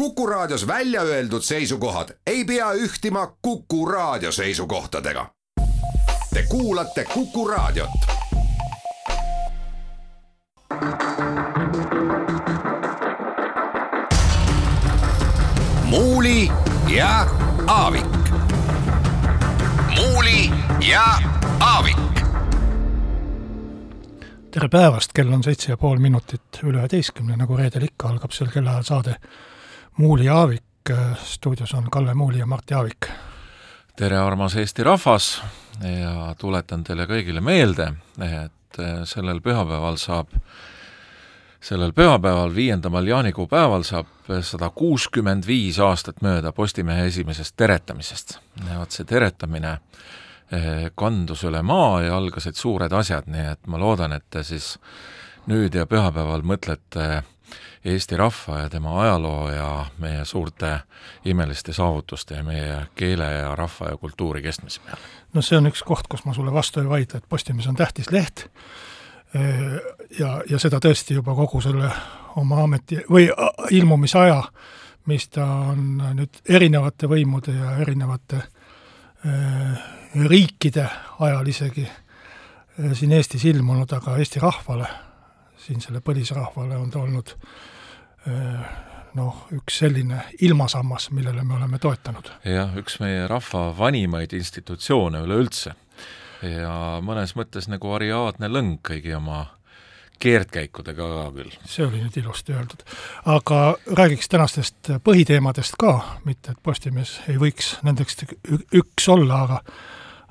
Kuku Raadios välja öeldud seisukohad ei pea ühtima Kuku Raadio seisukohtadega. Te kuulate Kuku Raadiot. muuli ja Aavik. muuli ja Aavik tere päevast, kell on seitse ja pool minutit üle üheteistkümne, nagu reedel ikka algab sel kellaajal saade Muuli Aavik, stuudios on Kalle Muuli ja Mart Jaavik. tere, armas Eesti rahvas ja tuletan teile kõigile meelde, et sellel pühapäeval saab, sellel pühapäeval, viiendamal jaanikuu päeval saab sada kuuskümmend viis aastat mööda Postimehe esimesest teretamisest. ja vot see teretamine kandus üle maa ja algasid suured asjad, nii et ma loodan, et te siis nüüd ja pühapäeval mõtlete Eesti rahva ja tema ajaloo ja meie suurte imeliste saavutuste ja meie keele ja rahva ja kultuuri kestmise peale. no see on üks koht, kus ma sulle vastu ei vaidle, et Postimees on tähtis leht ja, ja seda tõesti juba kogu selle oma ameti või ilmumisaja, mis ta on nüüd erinevate võimude ja erinevate riikide ajal isegi siin Eestis ilmunud, aga Eesti rahvale, siinsele põlisrahvale on ta olnud noh, üks selline ilmasammas, millele me oleme toetanud. jah, üks meie rahva vanimaid institutsioone üleüldse. ja mõnes mõttes nagu Ariaadne lõng kõigi oma keerdkäikudega ka küll. see oli nüüd ilusti öeldud. aga räägiks tänastest põhiteemadest ka, mitte et Postimees ei võiks nendeks üks olla, aga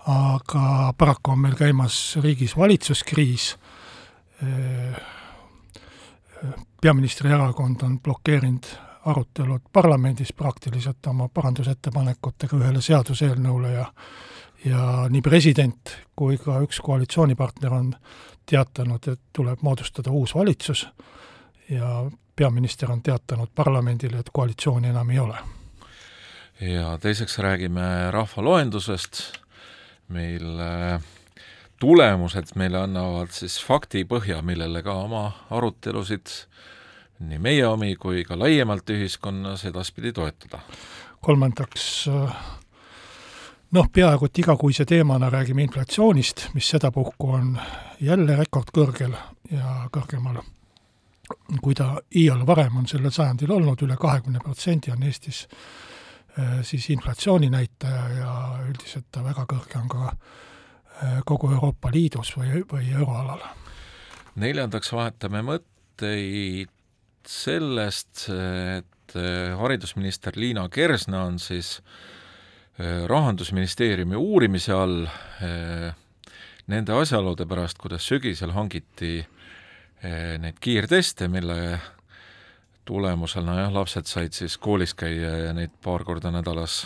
aga paraku on meil käimas riigis valitsuskriis, peaministri erakond on blokeerinud arutelud parlamendis praktiliselt oma parandusettepanekutega ühele seaduseelnõule ja ja nii president kui ka üks koalitsioonipartner on teatanud, et tuleb moodustada uus valitsus ja peaminister on teatanud parlamendile, et koalitsiooni enam ei ole. ja teiseks räägime rahvaloendusest, mille tulemused meile annavad siis fakti põhja, millele ka oma arutelusid nii meie omi kui ka laiemalt ühiskonnas edaspidi toetada. kolmandaks noh, peaaegu et igakuise teemana räägime inflatsioonist, mis sedapuhku on jälle rekordkõrgel ja kõrgemal, kui ta iial varem on sellel sajandil olnud, üle kahekümne protsendi on Eestis siis inflatsiooninäitaja ja üldiselt ta väga kõrge on ka kogu Euroopa Liidus või, või euroalal. neljandaks vahetame mõtteid sellest, et haridusminister Liina Kersna on siis rahandusministeeriumi uurimise all nende asjaolude pärast, kuidas sügisel hangiti neid kiirteste, mille tulemusena jah, lapsed said siis koolis käia ja neid paar korda nädalas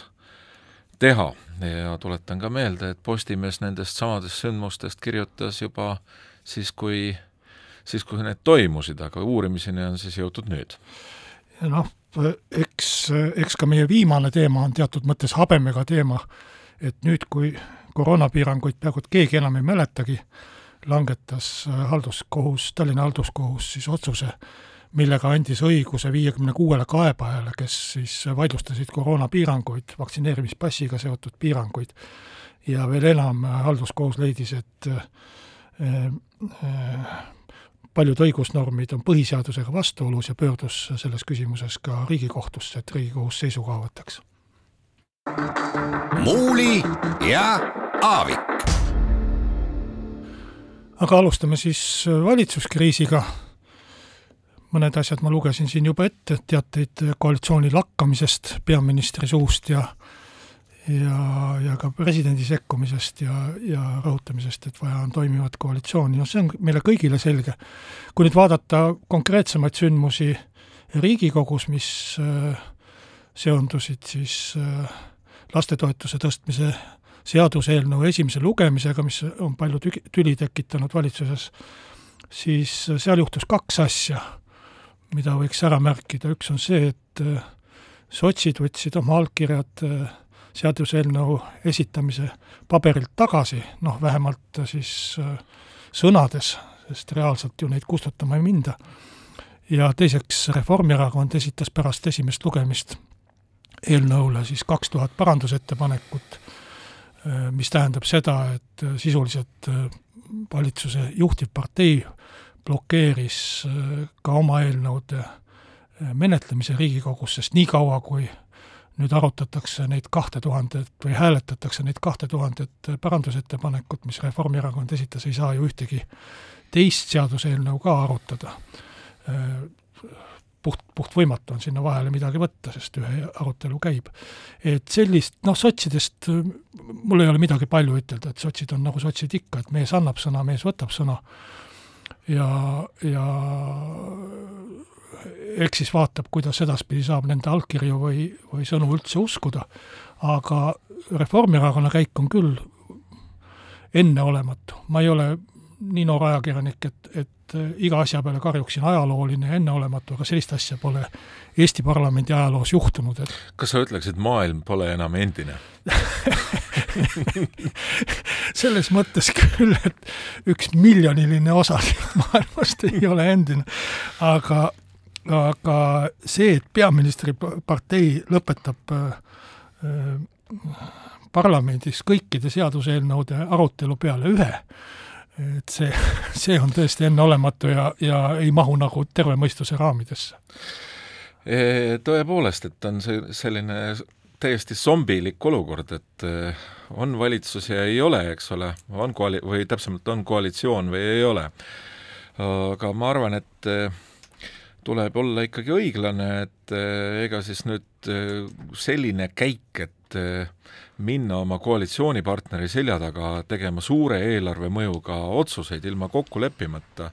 teha ja tuletan ka meelde, et Postimees nendest samadest sündmustest kirjutas juba siis, kui, siis kui need toimusid, aga uurimiseni on siis jõutud nüüd. noh, eks, eks ka meie viimane teema on teatud mõttes habemega teema, et nüüd, kui koroonapiiranguid peaaegu et keegi enam ei mäletagi, langetas halduskohus, Tallinna halduskohus siis otsuse, millega andis õiguse viiekümne kuuele kaebajale, kes siis vaidlustasid koroonapiiranguid, vaktsineerimispassiga seotud piiranguid, ja veel enam, halduskohus leidis, et äh, äh, paljud õigusnormid on põhiseadusega vastuolus ja pöördus selles küsimuses ka Riigikohtusse, et Riigikohus seisukoha võtaks. muuli ja Aavik. aga alustame siis valitsuskriisiga. Mõned asjad ma lugesin siin juba ette, teateid koalitsiooni lakkamisest peaministri suust ja ja, ja ka presidendi sekkumisest ja, ja rõhutamisest, et vaja on toimivat koalitsiooni, noh see on meile kõigile selge. kui nüüd vaadata konkreetsemaid sündmusi Riigikogus, mis äh, seondusid siis äh, lastetoetuse tõstmise seaduseelnõu esimese lugemisega, mis on palju tüli, tekitanud valitsuses, siis seal juhtus kaks asja, mida võiks ära märkida, üks on see, et äh, sotsid võtsid oma allkirjad äh, seaduseelnõu esitamise paberilt tagasi, noh vähemalt siis äh, sõnades, sest reaalselt ju neid kustutama ei minda. ja teiseks, Reformierakond esitas pärast esimest lugemist eelnõule siis kaks tuhat parandusettepanekut, mis tähendab seda, et sisuliselt valitsuse juhtivpartei blokeeris ka oma eelnõude menetlemise Riigikogus, sest niikaua, kui nüüd arutatakse neid kahte tuhandet või hääletatakse neid kahte tuhandet parandusettepanekut, mis Reformierakond esitas, ei saa ju ühtegi teist seaduseelnõu ka arutada. puht, puht võimatu on sinna vahele midagi võtta, sest ühe arutelu käib. et sellist, noh, sotsidest mul ei ole midagi palju ütelda, et sotsid on nagu sotsid ikka, et mees annab sõna, mees võtab sõna ja, ja eks siis vaatab, kuidas edaspidi saab nende allkirju või, või sõnu üldse uskuda. aga Reformierakonna käik on küll enneolematu, ma ei ole nii noor ajakirjanik, et, et iga asja peale karjuksin ajalooline ja enneolematu, aga sellist asja pole Eesti parlamendi ajaloos juhtunud, et kas sa ütleksid, maailm pole enam endine selles mõttes küll, et üks miljoniline osa maailmast ei ole endine, aga aga see, et peaministripartei lõpetab äh, parlamendis kõikide seaduseelnõude arutelu peale ühe, et see, see on tõesti enneolematu ja, ja ei mahu nagu terve mõistuse raamidesse. E, tõepoolest, et on see selline täiesti zombilik olukord, et on valitsus ja ei ole, eks ole, on koali-, või täpsemalt, on koalitsioon või ei ole. aga ma arvan, et tuleb olla ikkagi õiglane, et eh, ega siis nüüd eh, selline käik, et eh, minna oma koalitsioonipartneri selja taga tegema suure eelarve mõjuga otsuseid ilma kokku leppimata,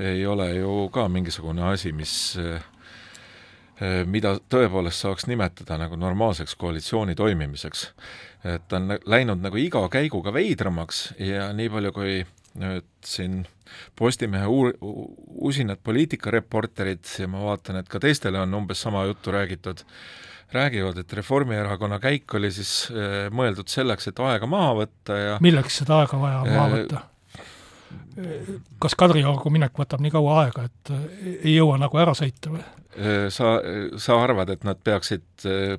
ei ole ju ka mingisugune asi, mis mida tõepoolest saaks nimetada nagu normaalseks koalitsiooni toimimiseks. et ta on läinud nagu iga käiguga veidramaks ja nii palju, kui nüüd siin Postimehe uur-, usinad poliitikareporterid ja ma vaatan, et ka teistele on umbes sama juttu räägitud, räägivad, et Reformierakonna käik oli siis äh, mõeldud selleks, et aega maha võtta ja milleks seda aega vaja maha äh, võtta? Kas Kadriorgu minek võtab nii kaua aega, et ei jõua nagu ära sõita või? sa, sa arvad, et nad peaksid,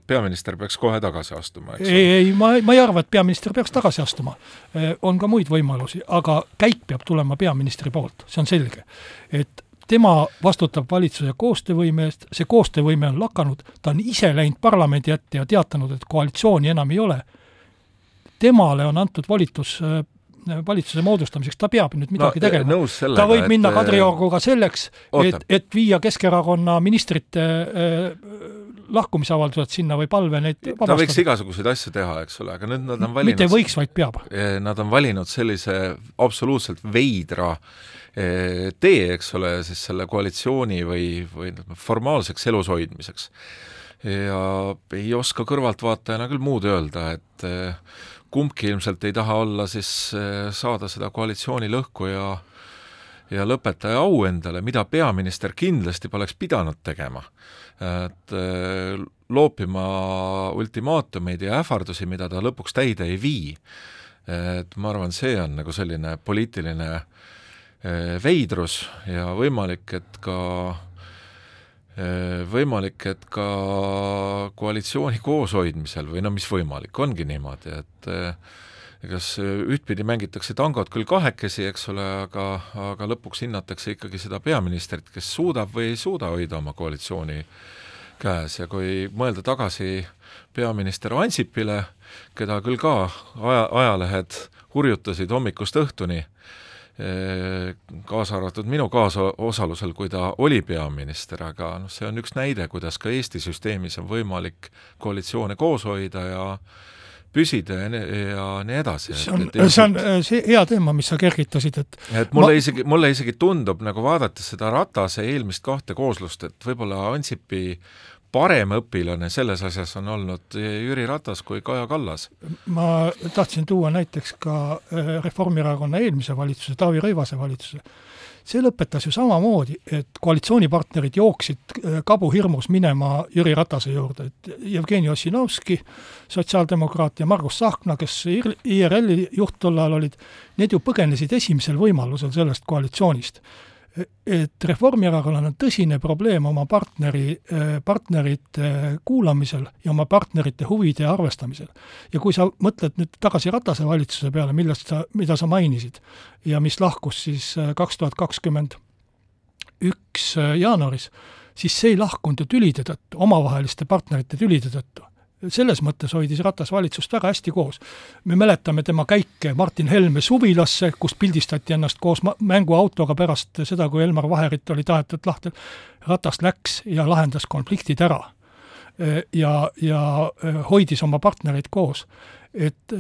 peaminister peaks kohe tagasi astuma, eks ei, ei, ma, ma ei arva, et peaminister peaks tagasi astuma. on ka muid võimalusi, aga käik peab tulema peaministri poolt, see on selge. et tema vastutab valitsuse koostöövõime eest, see koostöövõime on lakanud, ta on ise läinud parlamendi ette ja teatanud, et koalitsiooni enam ei ole. temale on antud volitus valitsuse moodustamiseks, ta peab nüüd midagi no, tegema. ta võib et... minna äh, Kadriorguga selleks, et, et viia Keskerakonna ministrite äh, lahkumisavaldused sinna või palve neid vabastada. ta võiks igasuguseid asju teha, eks ole, aga nüüd nad on valinud mitte võiks, vaid peab. Nad on valinud sellise absoluutselt veidra eh, tee, eks ole, siis selle koalitsiooni või, või formaalseks elus hoidmiseks. ja ei oska kõrvaltvaatajana küll muud öelda, et kumbki ilmselt ei taha olla siis eh, saada seda koalitsiooni lõhku ja ja lõpetaja au endale, mida peaminister kindlasti poleks pidanud tegema. et eh, loopima ultimaatumeid ja ähvardusi, mida ta lõpuks täide ei vii. et ma arvan, see on nagu selline poliitiline eh, veidrus ja võimalik, et ka võimalik, et ka koalitsiooni kooshoidmisel või no mis võimalik, ongi niimoodi, et kas ühtpidi mängitakse tangot küll kahekesi, eks ole, aga, aga lõpuks hinnatakse ikkagi seda peaministrit, kes suudab või ei suuda hoida oma koalitsiooni käes. Ja kui mõelda tagasi peaminister Ansipile, keda küll ka aja, ajalehed hurjutasid hommikust õhtuni, kaasa arvatud minu kaasosalusel, kui ta oli peaminister, aga noh, see on üks näide, kuidas ka Eesti süsteemis on võimalik koalitsioone koos hoida ja püsida ja, ja nii edasi. see on, see on see hea teema, mis sa kergitasid, et et mulle ma... isegi, mulle isegi tundub nagu vaadates seda Ratase eelmist kahte kooslust, et võib-olla Ansipi parem õpilane selles asjas on olnud Jüri Ratas kui Kaja Kallas. ma tahtsin tuua näiteks ka äh, Reformierakonna eelmise valitsuse, Taavi Rõivase valitsuse. see lõpetas ju samamoodi, et koalitsioonipartnerid jooksid äh, kabuhirmus minema Jüri Ratase juurde, et Jevgeni Ossinovski, sotsiaaldemokraat ja Margus Tsahkna, kes IRL-i juht tol ajal olid, need ju põgenesid esimesel võimalusel sellest koalitsioonist et Reformierakonnal on tõsine probleem oma partneri, partnerite kuulamisel ja oma partnerite huvide arvestamisel. ja kui sa mõtled nüüd tagasi Ratase valitsuse peale, millest sa, mida sa mainisid, ja mis lahkus siis kaks tuhat kakskümmend üks jaanuaris, siis see ei lahkunud ju tülide tõttu, omavaheliste partnerite tülide tõttu selles mõttes hoidis Ratas valitsust väga hästi koos. me mäletame tema käike Martin Helme suvilasse, kus pildistati ennast koos mänguautoga pärast seda, kui Elmar Vaherit oli tahetud lahti. Ratas läks ja lahendas konfliktid ära. ja, ja hoidis oma partnereid koos et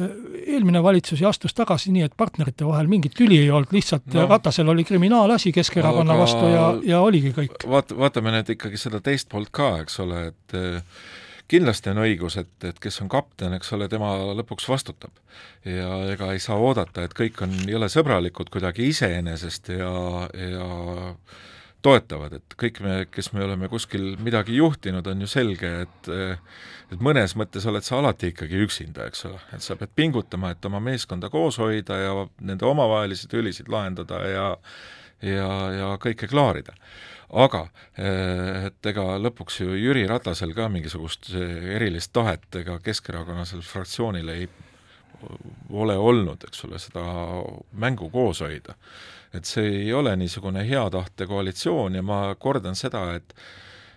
eelmine valitsus ju astus tagasi nii, et partnerite vahel mingit tüli ei olnud, lihtsalt no. Ratasel oli kriminaalasi Keskerakonna aga... vastu ja, ja oligi kõik. vaat-, vaatame nüüd ikkagi seda teist poolt ka, eks ole, et kindlasti on õigus, et, et kes on kapten, eks ole, tema lõpuks vastutab. ja ega ei saa oodata, et kõik on jõle sõbralikud kuidagi iseenesest ja, ja toetavad, et kõik me, kes me oleme kuskil midagi juhtinud, on ju selge, et et mõnes mõttes oled sa alati ikkagi üksinda, eks ole, et sa pead pingutama, et oma meeskonda koos hoida ja nende omavahelisi tülisid lahendada ja ja, ja kõike klaarida aga eh, et ega lõpuks ju Jüri Ratasel ka mingisugust eh, erilist tahet ega Keskerakonna sel fraktsioonil ei ole olnud, eks ole, seda mängu koos hoida. et see ei ole niisugune hea tahte koalitsioon ja ma kordan seda, et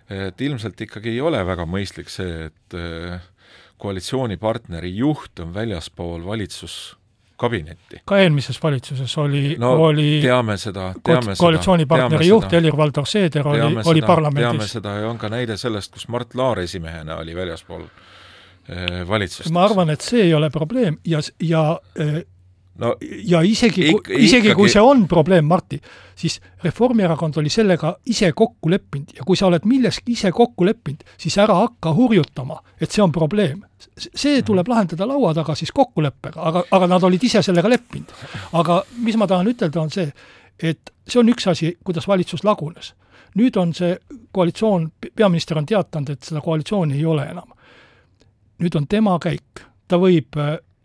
et ilmselt ikkagi ei ole väga mõistlik see, et eh, koalitsioonipartneri juht on väljaspool valitsus kabinetti. ka eelmises valitsuses oli no, oli teame seda, teame ko koalitsioonipartneri juht Helir-Valdor Seeder oli, oli parlamendis. teame seda ja on ka näide sellest, kus Mart Laar esimehena oli väljaspool eh, valitsust. ma arvan, et see ei ole probleem ja, ja eh, no ja isegi, isegi kui see on probleem, Marti, siis Reformierakond oli sellega ise kokku leppinud ja kui sa oled milleski ise kokku leppinud, siis ära hakka hurjutama, et see on probleem. See tuleb lahendada laua taga siis kokkuleppega, aga, aga nad olid ise sellega leppinud. aga mis ma tahan ütelda, on see, et see on üks asi, kuidas valitsus lagunes. nüüd on see koalitsioon, peaminister on teatanud, et seda koalitsiooni ei ole enam. nüüd on tema käik, ta võib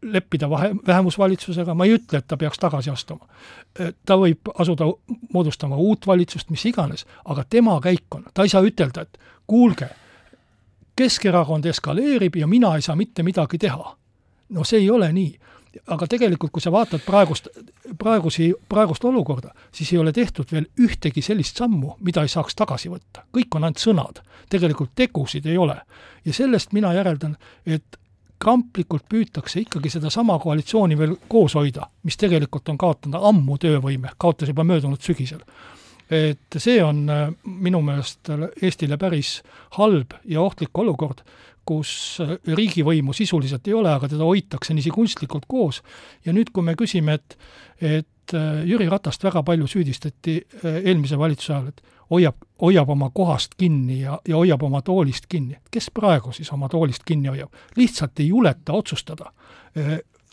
leppida vahe, vähemusvalitsusega, ma ei ütle, et ta peaks tagasi astuma. ta võib asuda moodustama uut valitsust, mis iganes, aga tema käik on, ta ei saa ütelda, et kuulge, Keskerakond eskaleerib ja mina ei saa mitte midagi teha. no see ei ole nii. aga tegelikult, kui sa vaatad praegust, praegusi, praegust olukorda, siis ei ole tehtud veel ühtegi sellist sammu, mida ei saaks tagasi võtta. kõik on ainult sõnad, tegelikult tegusid ei ole. ja sellest mina järeldan, et kramplikult püütakse ikkagi sedasama koalitsiooni veel koos hoida, mis tegelikult on kaotanud ammu töövõime, kaotas juba möödunud sügisel. Et see on äh, minu meelest Eestile päris halb ja ohtlik olukord, kus äh, riigivõimu sisuliselt ei ole, aga teda hoitakse niiviisi kunstlikult koos ja nüüd, kui me küsime, et et äh, Jüri Ratast väga palju süüdistati eelmise valitsuse ajal, et hoiab, hoiab oma kohast kinni ja, ja hoiab oma toolist kinni. kes praegu siis oma toolist kinni hoiab? lihtsalt ei juleta otsustada.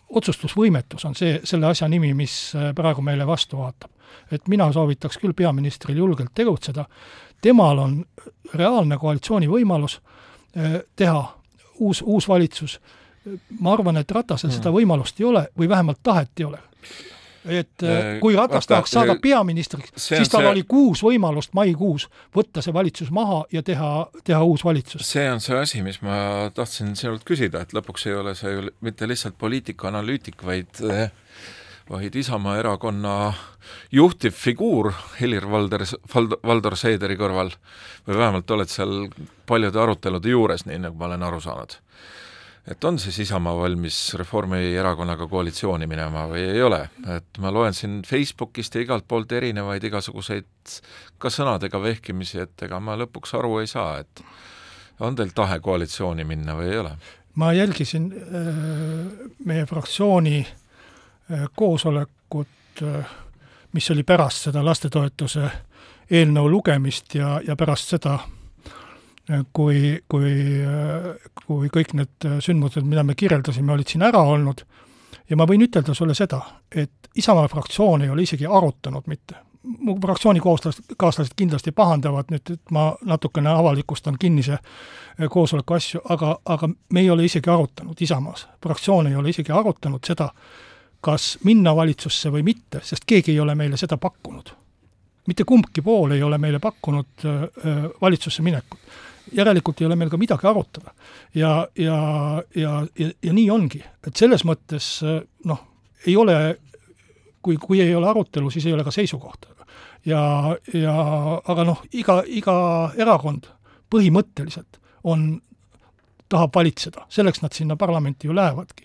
Otsustusvõimetus on see, selle asja nimi, mis praegu meile vastu vaatab. et mina soovitaks küll peaministril julgelt tegutseda, temal on reaalne koalitsiooni võimalus teha uus, uus valitsus, ma arvan, et Ratasel hmm. seda võimalust ei ole või vähemalt tahet ei ole et äh, kui Ratas tahaks saada peaministriks, siis tal see... oli kuus võimalust maikuus võtta see valitsus maha ja teha, teha uus valitsus. see on see asi, mis ma tahtsin sinult küsida, et lõpuks ei ole see ju mitte lihtsalt poliitikaanalüütik, vaid vaid Isamaa erakonna juhtivfiguur Helir-Valdor, Valdor Seederi kõrval või vähemalt oled seal paljude arutelude juures, nii nagu ma olen aru saanud et on siis Isamaa valmis Reformierakonnaga koalitsiooni minema või ei ole, et ma loen siin Facebookist ja igalt poolt erinevaid igasuguseid ka sõnadega vehkimisi, et ega ma lõpuks aru ei saa, et on teil tahe koalitsiooni minna või ei ole? ma jälgisin äh, meie fraktsiooni äh, koosolekut äh,, mis oli pärast seda lastetoetuse eelnõu lugemist ja, ja pärast seda kui, kui, kui kõik need sündmused, mida me kirjeldasime, olid siin ära olnud, ja ma võin ütelda sulle seda, et Isamaa fraktsioon ei ole isegi arutanud mitte, mu fraktsiooni kooslased, kaaslased kindlasti pahandavad nüüd, et ma natukene avalikustan kinnise koosoleku asju, aga, aga me ei ole isegi arutanud Isamaas, fraktsioon ei ole isegi arutanud seda, kas minna valitsusse või mitte, sest keegi ei ole meile seda pakkunud. Mitte kumbki pool ei ole meile pakkunud äh, valitsusse minekut. Järelikult ei ole meil ka midagi arutada. ja, ja, ja, ja, ja nii ongi, et selles mõttes noh, ei ole, kui, kui ei ole arutelu, siis ei ole ka seisukohta. ja, ja aga noh, iga, iga erakond põhimõtteliselt on, tahab valitseda, selleks nad sinna parlamenti ju lähevadki.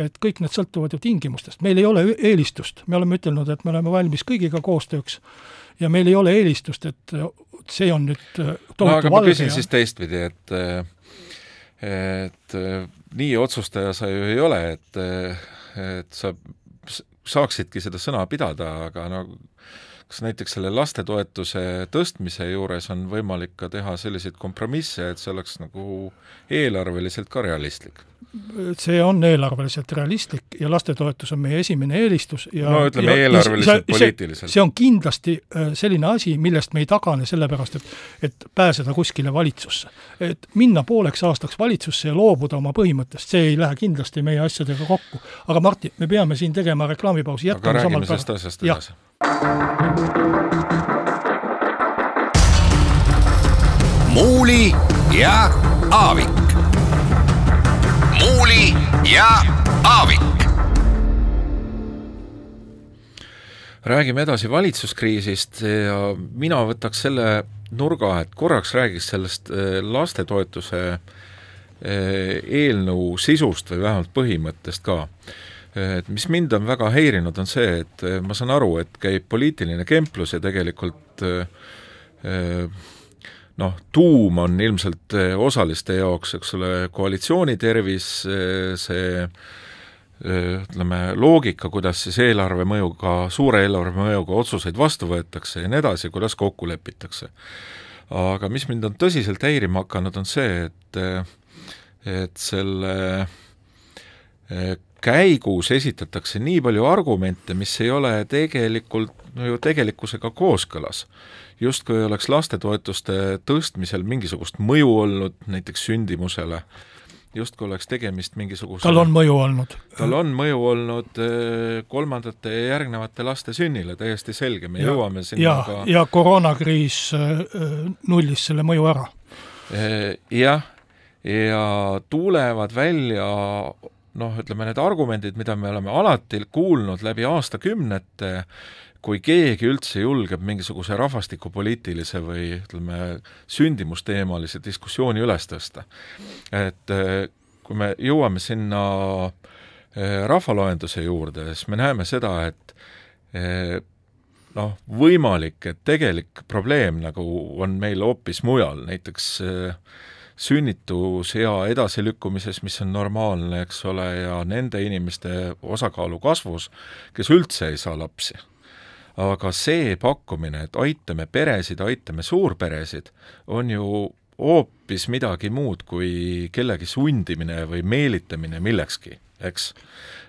Et kõik need sõltuvad ju tingimustest, meil ei ole eelistust, me oleme ütelnud, et me oleme valmis kõigiga koostööks. Ja meil ei ole eelistust, et see on nüüd tohutu no aga ma küsin ja... siis teistpidi, et et nii otsustaja sa ju ei ole, et, et sa saaksidki seda sõna pidada, aga no kas näiteks selle lastetoetuse tõstmise juures on võimalik ka teha selliseid kompromisse, et see oleks nagu eelarveliselt ka realistlik? see on eelarveliselt realistlik ja lastetoetus on meie esimene eelistus ja no ütleme ja, eelarveliselt, poliitiliselt. see on kindlasti äh, selline asi, millest me ei tagane, sellepärast et et pääseda kuskile valitsusse. et minna pooleks aastaks valitsusse ja loobuda oma põhimõttest, see ei lähe kindlasti meie asjadega kokku. aga Martin, me peame siin tegema reklaamipausi, jätkame samal päeval. edasi. Muuli ja Aavik. muuli ja Aavik. räägime edasi valitsuskriisist ja mina võtaks selle nurga, et korraks räägiks sellest eh, lastetoetuse eh, eelnõu sisust või vähemalt põhimõttest ka et mis mind on väga häirinud, on see, et eh, ma saan aru, et käib poliitiline kemplus ja tegelikult eh, eh, noh, tuum on ilmselt osaliste jaoks, eks ole, koalitsiooni tervis, see ütleme, loogika, kuidas siis eelarve mõjuga, suure eelarve mõjuga otsuseid vastu võetakse ja nii edasi, kuidas kokku lepitakse. aga mis mind on tõsiselt häirima hakanud, on see, et et selle käigus esitatakse nii palju argumente, mis ei ole tegelikult no ju tegelikkusega kooskõlas. justkui oleks lastetoetuste tõstmisel mingisugust mõju olnud näiteks sündimusele, justkui oleks tegemist mingisuguse tal on mõju olnud? tal on mõju olnud äh, kolmandate ja järgnevate laste sünnile, täiesti selge, me ja, jõuame sinna ja, ka ja koroonakriis äh, nullis selle mõju ära. Äh, jah, ja tulevad välja noh, ütleme need argumendid, mida me oleme alati kuulnud läbi aastakümnete, kui keegi üldse julgeb mingisuguse rahvastikupoliitilise või ütleme, sündimusteemalise diskussiooni üles tõsta. et eh, kui me jõuame sinna eh, rahvaloenduse juurde, siis me näeme seda, et eh, noh, võimalik, et tegelik probleem nagu on meil hoopis mujal, näiteks äh, sünnitusea edasilükkumises, mis on normaalne, eks ole, ja nende inimeste osakaalu kasvus, kes üldse ei saa lapsi. aga see pakkumine, et aitame peresid, aitame suurperesid, on ju hoopis midagi muud kui kellegi sundimine või meelitamine millekski, eks.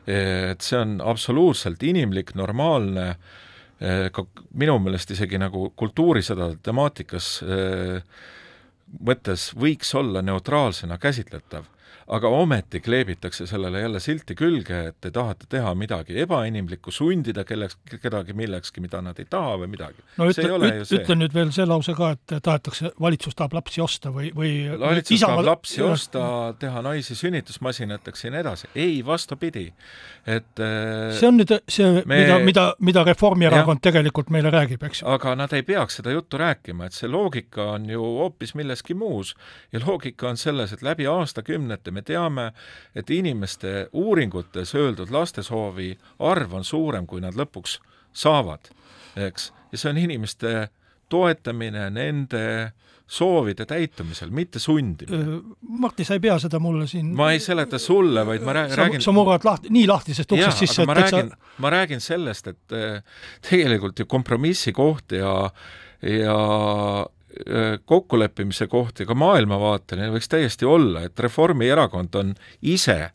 et see on absoluutselt inimlik, normaalne, ka minu meelest isegi nagu kultuurisõdade temaatikas äh, mõttes võiks olla neutraalsena käsitletav, aga ometi kleebitakse sellele jälle silti külge, et te tahate teha midagi ebainimlikku, sundida kelleks, kedagi millekski, mida nad ei taha või midagi. no ütle, üt, ütle nüüd veel see lause ka, et tahetakse, valitsus tahab lapsi osta või, või valitsus Isamaa... tahab lapsi osta, teha naisi sünnitusmasinateks ja nii edasi. ei, vastupidi, et äh, see on nüüd see, mida, mida, mida Reformierakond ja. tegelikult meile räägib, eks ju. aga nad ei peaks seda juttu rääkima, et see loogika on ju hoopis milleski muus ja loogika on selles, et läbi aastakümnete me teame, et inimeste uuringutes öeldud lastesoovi arv on suurem, kui nad lõpuks saavad, eks, ja see on inimeste toetamine nende soovide täitumisel, mitte sundimine. Martti, sa ei pea seda mulle siin ma ei seleta sulle, vaid ma sa, räägin sa murrad lahti, nii lahtisest uksest sisse, et ma räägin sa..., ma räägin sellest, et tegelikult ju kompromissi koht ja ja kokkuleppimise koht ja ka maailmavaateline võiks täiesti olla, et Reformierakond on ise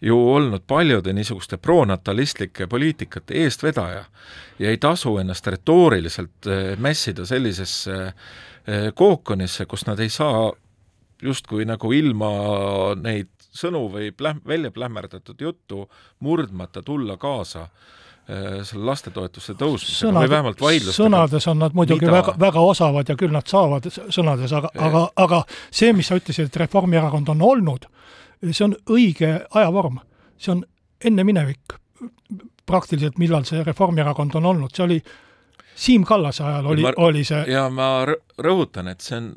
ju olnud paljude niisuguste pronatalistlike poliitikate eestvedaja ja ei tasu ennast retooriliselt äh, mässida sellisesse äh, kookonisse, kus nad ei saa justkui nagu ilma neid sõnu või pläh-, välja plähmerdatud juttu murdmata tulla kaasa. äh, selle lastetoetuse tõusmisega Sõnad, või vähemalt vaidlustega. sõnades on nad muidugi mida... väga, väga osavad ja küll nad saavad sõnades, aga, aga, aga see, mis sa ütlesid, et Reformierakond on olnud, see on õige ajavorm. see on enne minevik praktiliselt, millal see Reformierakond on olnud, see oli Siim Kallase ajal oli, oli see ja ma rõhutan, et see on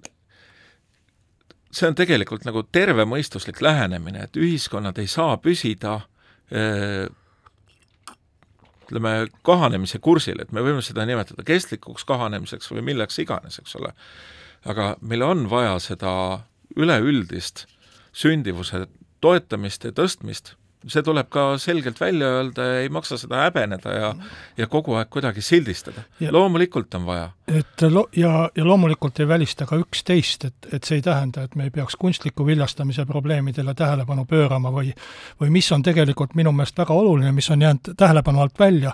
see on tegelikult nagu tervemõistuslik lähenemine, et ühiskonnad ei saa püsida eh, ütleme, kahanemise kursil, et me võime seda nimetada kestlikuks kahanemiseks või milleks iganes, eks ole. aga meil on vaja seda üleüldist sündivuse toetamist ja tõstmist see tuleb ka selgelt välja öelda ja ei maksa seda häbeneda ja ja kogu aeg kuidagi sildistada. loomulikult on vaja. et lo-, ja, ja loomulikult ei välista ka üksteist, et, et see ei tähenda, et me ei peaks kunstliku viljastamise probleemidele tähelepanu pöörama või või mis on tegelikult minu meelest väga oluline, mis on jäänud tähelepanu alt välja,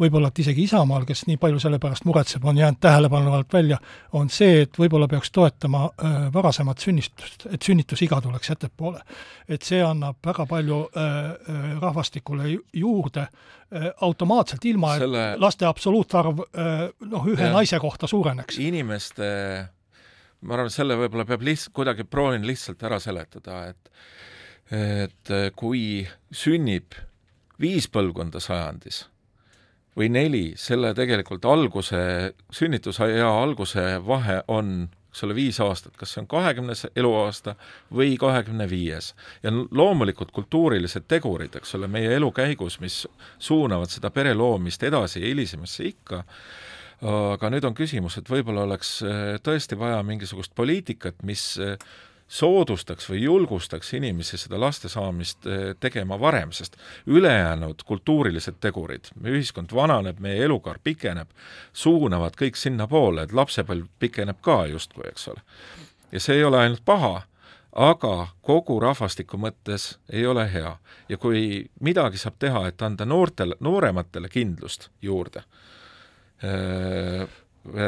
võib-olla et isegi Isamaal, kes nii palju selle pärast muretseb, on jäänud tähelepanu alt välja, on see, et võib-olla peaks toetama äh, varasemat sünnitust, et sünnitusiga tuleks ettepoole. et see annab väga palju äh, rahvastikule juurde äh, automaatselt, ilma et Selle... laste absoluutarv äh, noh, ühe ja. naise kohta suureneks. inimeste, ma arvan, selle võib-olla peab lihtsalt, kuidagi proovin lihtsalt ära seletada, et et kui sünnib viis põlvkonda sajandis või neli, selle tegelikult alguse, sünnitusea alguse vahe on eks ole, viis aastat, kas see on kahekümnes eluaasta või kahekümne viies. ja loomulikult kultuurilised tegurid, eks ole, meie elu käigus, mis suunavad seda pere loomist edasi hilisemasse ikka, aga nüüd on küsimus, et võib-olla oleks äh, tõesti vaja mingisugust poliitikat, mis äh, soodustaks või julgustaks inimesi seda laste saamist eh, tegema varem, sest ülejäänud kultuurilised tegurid, meie ühiskond vananeb, meie elukaar pikeneb, suunavad kõik sinnapoole, et lapsepõlv pikeneb ka justkui, eks ole. ja see ei ole ainult paha, aga kogu rahvastiku mõttes ei ole hea. ja kui midagi saab teha, et anda noortele, noorematele kindlust juurde, eh,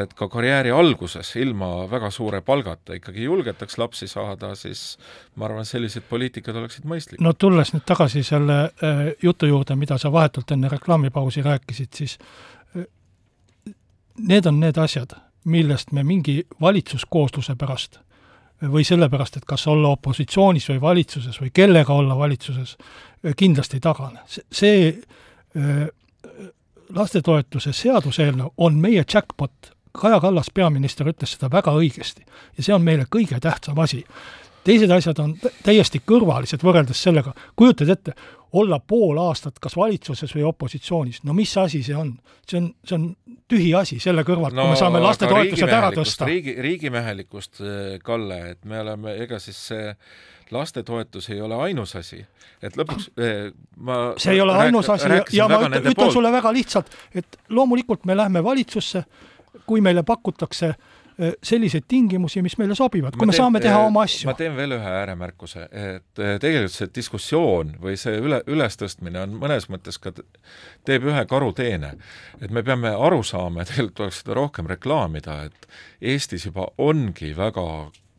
et ka karjääri alguses ilma väga suure palgata ikkagi julgetaks lapsi saada, siis ma arvan, sellised poliitikad oleksid mõistlikud. no tulles nüüd tagasi selle äh, jutu juurde, mida sa vahetult enne reklaamipausi rääkisid, siis äh, need on need asjad, millest me mingi valitsuskoosluse pärast või sellepärast, et kas olla opositsioonis või valitsuses või kellega olla valitsuses, äh, kindlasti ei tagane. see lastetoetuse seaduseelnõu on meie jackpot. Kaja Kallas, peaminister, ütles seda väga õigesti ja see on meile kõige tähtsam asi. teised asjad on täiesti kõrvalised võrreldes sellega, kujutad ette, olla pool aastat kas valitsuses või opositsioonis, no mis asi see on? see on, see on tühi asi selle kõrvalt no,, kui me saame lastetoetused ära tõsta. riigi, riigimehelikkust, Kalle, et me oleme, ega siis see lastetoetus ei ole ainus asi, et lõpuks eh, ma see ei ole ainus asi ja, ja ma ütlen, ütlen sulle väga lihtsalt, et loomulikult me lähme valitsusse, kui meile pakutakse eh, selliseid tingimusi, mis meile sobivad, kui me teen, saame teha eh, oma asju. ma teen veel ühe ääremärkuse, et tegelikult see diskussioon või see üle, ülestõstmine on mõnes mõttes ka, teeb ühe karuteene. et me peame aru saama ja tegelikult tuleks seda rohkem reklaamida, et Eestis juba ongi väga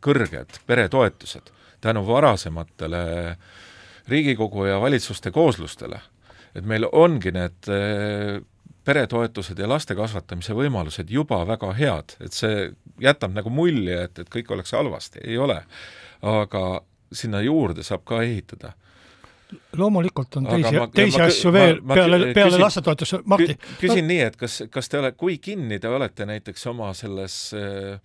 kõrged peretoetused tänu varasematele Riigikogu ja valitsuste kooslustele. et meil ongi need eh, peretoetused ja laste kasvatamise võimalused juba väga head, et see jätab nagu mulje, et, et kõik oleks halvasti, ei ole. aga sinna juurde saab ka ehitada loomulikult on teisi, teisi ma, asju veel ma, ma, peale, peale lastetoetuse, Martti. küsin nii, et kas, kas te ole, kui kinni te olete näiteks oma selles äh,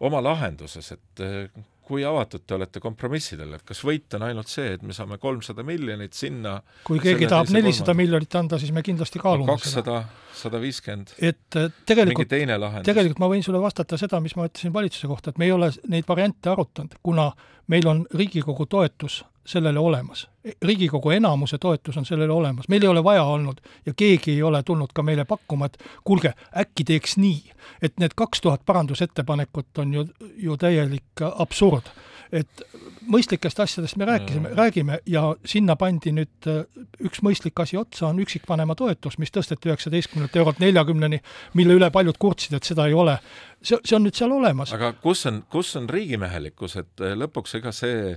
oma lahenduses, et äh, kui avatud te olete kompromissidele, et kas võit on ainult see, et me saame kolmsada miljonit sinna kui keegi tahab nelisada miljonit anda, siis me kindlasti kaalume kakssada, sada viiskümmend. et tegelikult, tegelikult ma võin sulle vastata seda, mis ma ütlesin valitsuse kohta, et me ei ole neid variante arutanud, kuna meil on Riigikogu toetus sellele olemas. riigikogu enamuse toetus on sellele olemas, meil ei ole vaja olnud ja keegi ei ole tulnud ka meile pakkuma, et kuulge, äkki teeks nii. et need kaks tuhat parandusettepanekut on ju, ju täielik absurd. et mõistlikest asjadest me rääkisime, räägime ja sinna pandi nüüd äh, üks mõistlik asi otsa, on üksikvanema toetus, mis tõsteti üheksateistkümnelt eurolt neljakümneni, mille üle paljud kurtsid, et seda ei ole. see, see on nüüd seal olemas. aga kus on, kus on riigimehelikkus, et äh, lõpuks ega see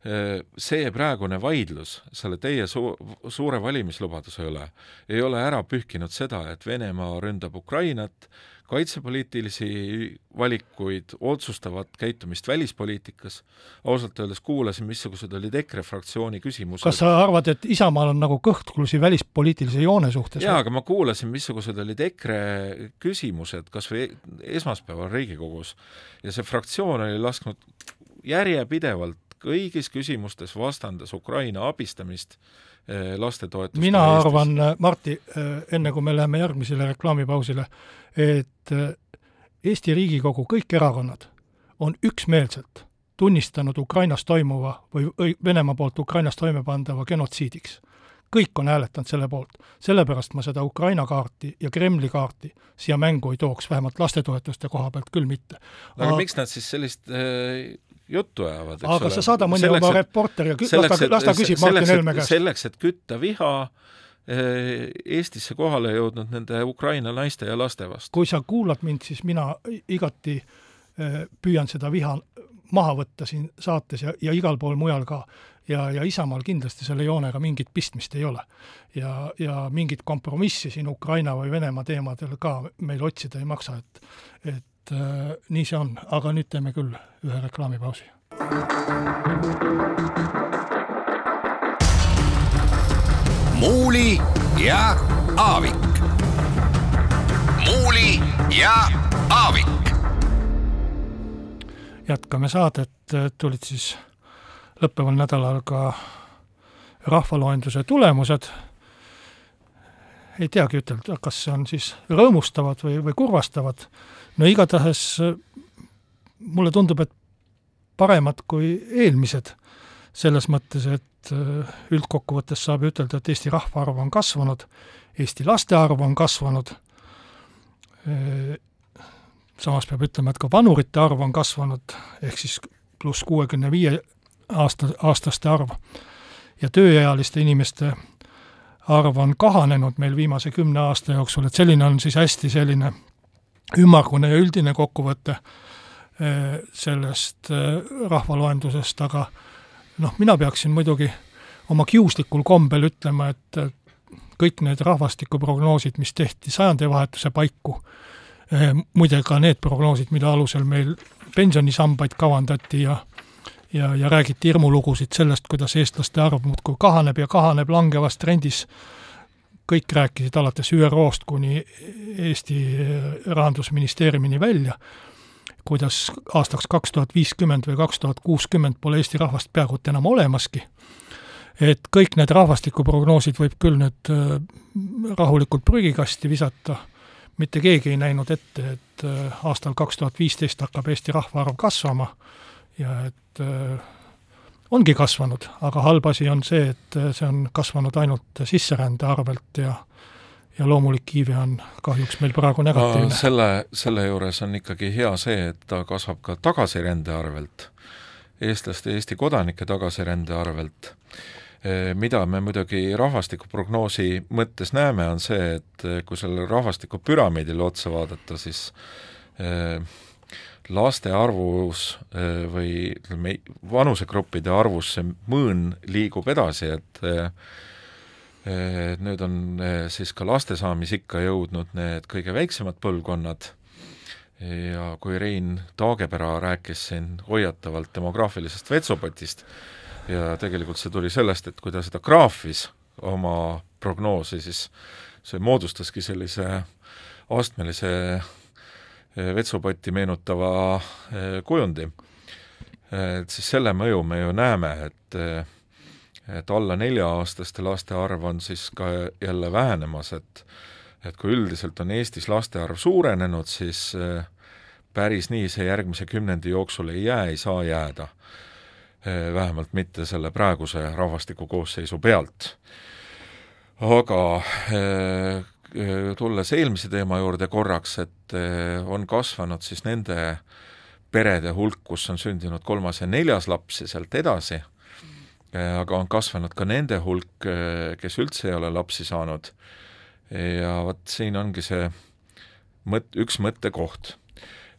see praegune vaidlus selle teie su-, suure valimislubaduse üle ei ole ära pühkinud seda, et Venemaa ründab Ukrainat, kaitsepoliitilisi valikuid, otsustavat käitumist välispoliitikas, ausalt öeldes kuulasin, missugused olid EKRE fraktsiooni küsimused. kas sa arvad, et Isamaal on nagu kõhtklusi välispoliitilise joone suhtes? jaa, aga ma kuulasin, missugused olid EKRE küsimused kas või esmaspäeval Riigikogus ja see fraktsioon oli lasknud järjepidevalt kõigis küsimustes vastandas Ukraina abistamist eh, lastetoetustele mina Eestis. arvan, Marti, eh, enne kui me läheme järgmisele reklaamipausile, et eh, Eesti Riigikogu kõik erakonnad on üksmeelselt tunnistanud Ukrainas toimuva või Venemaa poolt Ukrainas toime pandava genotsiidiks kõik on hääletanud selle poolt. sellepärast ma seda Ukraina kaarti ja Kremli kaarti siia mängu ei tooks, vähemalt lastetoetuste koha pealt küll mitte. aga, miks nad siis sellist äh, juttu ajavad, eks aga ole? sa saada mõni selleks, oma reporteri ja las ta, las ta küsib Martin Helme käest. selleks, et kütta viha äh, Eestisse kohale jõudnud nende Ukraina naiste ja laste vastu. kui sa kuulad mind, siis mina igati äh, püüan seda viha maha võtta siin saates ja, ja igal pool mujal ka ja, ja Isamaal kindlasti selle joonega mingit pistmist ei ole. ja, ja mingit kompromissi siin Ukraina või Venemaa teemadel ka meil otsida ei maksa, et et äh, nii see on, aga nüüd teeme küll ühe reklaamipausi. muuli ja Aavik. muuli ja Aavik. jätkame saadet, tulid siis lõppeval nädalal ka rahvaloenduse tulemused, ei teagi ütelda, kas on siis rõõmustavad või, või kurvastavad, no igatahes mulle tundub, et paremad kui eelmised, selles mõttes, et äh, üldkokkuvõttes saab ütelda, et Eesti rahvaarv on kasvanud, Eesti laste arv on kasvanud, äh, samas peab ütlema, et ka vanurite arv on kasvanud, ehk siis pluss kuuekümne viie aasta, aastaste arv. ja tööealiste inimeste arv on kahanenud meil viimase kümne aasta jooksul, et selline on siis hästi selline ümmargune ja üldine kokkuvõte eh, sellest eh, rahvaloendusest, aga noh, mina peaksin muidugi oma kiuslikul kombel ütlema, et eh, kõik need rahvastikuprognoosid, mis tehti sajandivahetuse paiku, muide ka need prognoosid, mille alusel meil pensionisambaid kavandati ja ja, ja räägiti hirmulugusid sellest, kuidas eestlaste arv muudkui kahaneb ja kahaneb langevas trendis. kõik rääkisid alates ÜRO-st kuni Eesti Rahandusministeeriumini välja, kuidas aastaks kaks tuhat viiskümmend või kaks tuhat kuuskümmend pole Eesti rahvast peaaegu et enam olemaski et kõik need rahvastikuprognoosid võib küll nüüd äh, rahulikult prügikasti visata, mitte keegi ei näinud ette, et äh, aastal kaks tuhat viisteist hakkab Eesti rahvaarv kasvama ja et äh, ongi kasvanud, aga halb asi on see, et äh, see on kasvanud ainult sisserände arvelt ja ja loomulik iive on kahjuks meil praegu negatiivne no,. selle, selle juures on ikkagi hea see, et ta kasvab ka tagasirände arvelt, eestlaste, Eesti kodanike tagasirände arvelt, äh, mida me muidugi rahvastikuprognoosi mõttes näeme, on see, et kui sellele rahvastikupüramiidile otsa vaadata, siis äh, laste arvus äh, või ütleme, vanusegruppide arvus see mõõn liigub edasi, et et nüüd on siis ka laste saamisikka jõudnud need kõige väiksemad põlvkonnad. Ja kui Rein Taagepera rääkis siin hoiatavalt demograafilisest vetsupotist ja tegelikult see tuli sellest, et kui ta seda graafis, oma prognoosi, siis see moodustaski sellise astmelise Eh, vetsupotti meenutava eh, kujundi. et siis selle mõju me ju näeme, et eh, et alla nelja-aastaste laste arv on siis ka jälle vähenemas, et et kui üldiselt on Eestis laste arv suurenenud, siis päris nii see järgmise kümnendi jooksul ei jää, ei saa jääda. vähemalt mitte selle praeguse rahvastiku koosseisu pealt. aga tulles eelmise teema juurde korraks, et äh, on kasvanud siis nende perede hulk, kus on sündinud kolmas ja neljas laps ja sealt edasi, äh, aga on kasvanud ka nende hulk, kes üldse ei ole lapsi saanud. ja vot siin ongi see mõt-, üks mõttekoht.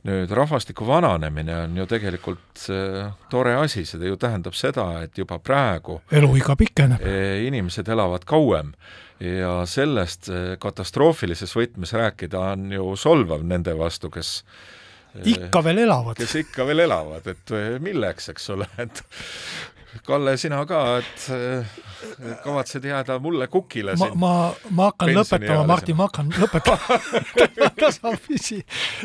nüüd rahvastiku vananemine on ju tegelikult äh, tore asi, see ju tähendab seda, et juba praegu eluiga pikeneb. äh, inimesed elavad kauem ja sellest äh, katastroofilises võtmes rääkida on ju solvav nende vastu, kes ikka veel elavad. kes ikka veel elavad, et milleks, eks ole, et Kalle, sina ka, et kavatsed jääda mulle kukile ma, ma, ma hakkan lõpetama, Martin, ma hakkan lõpetama tasapisi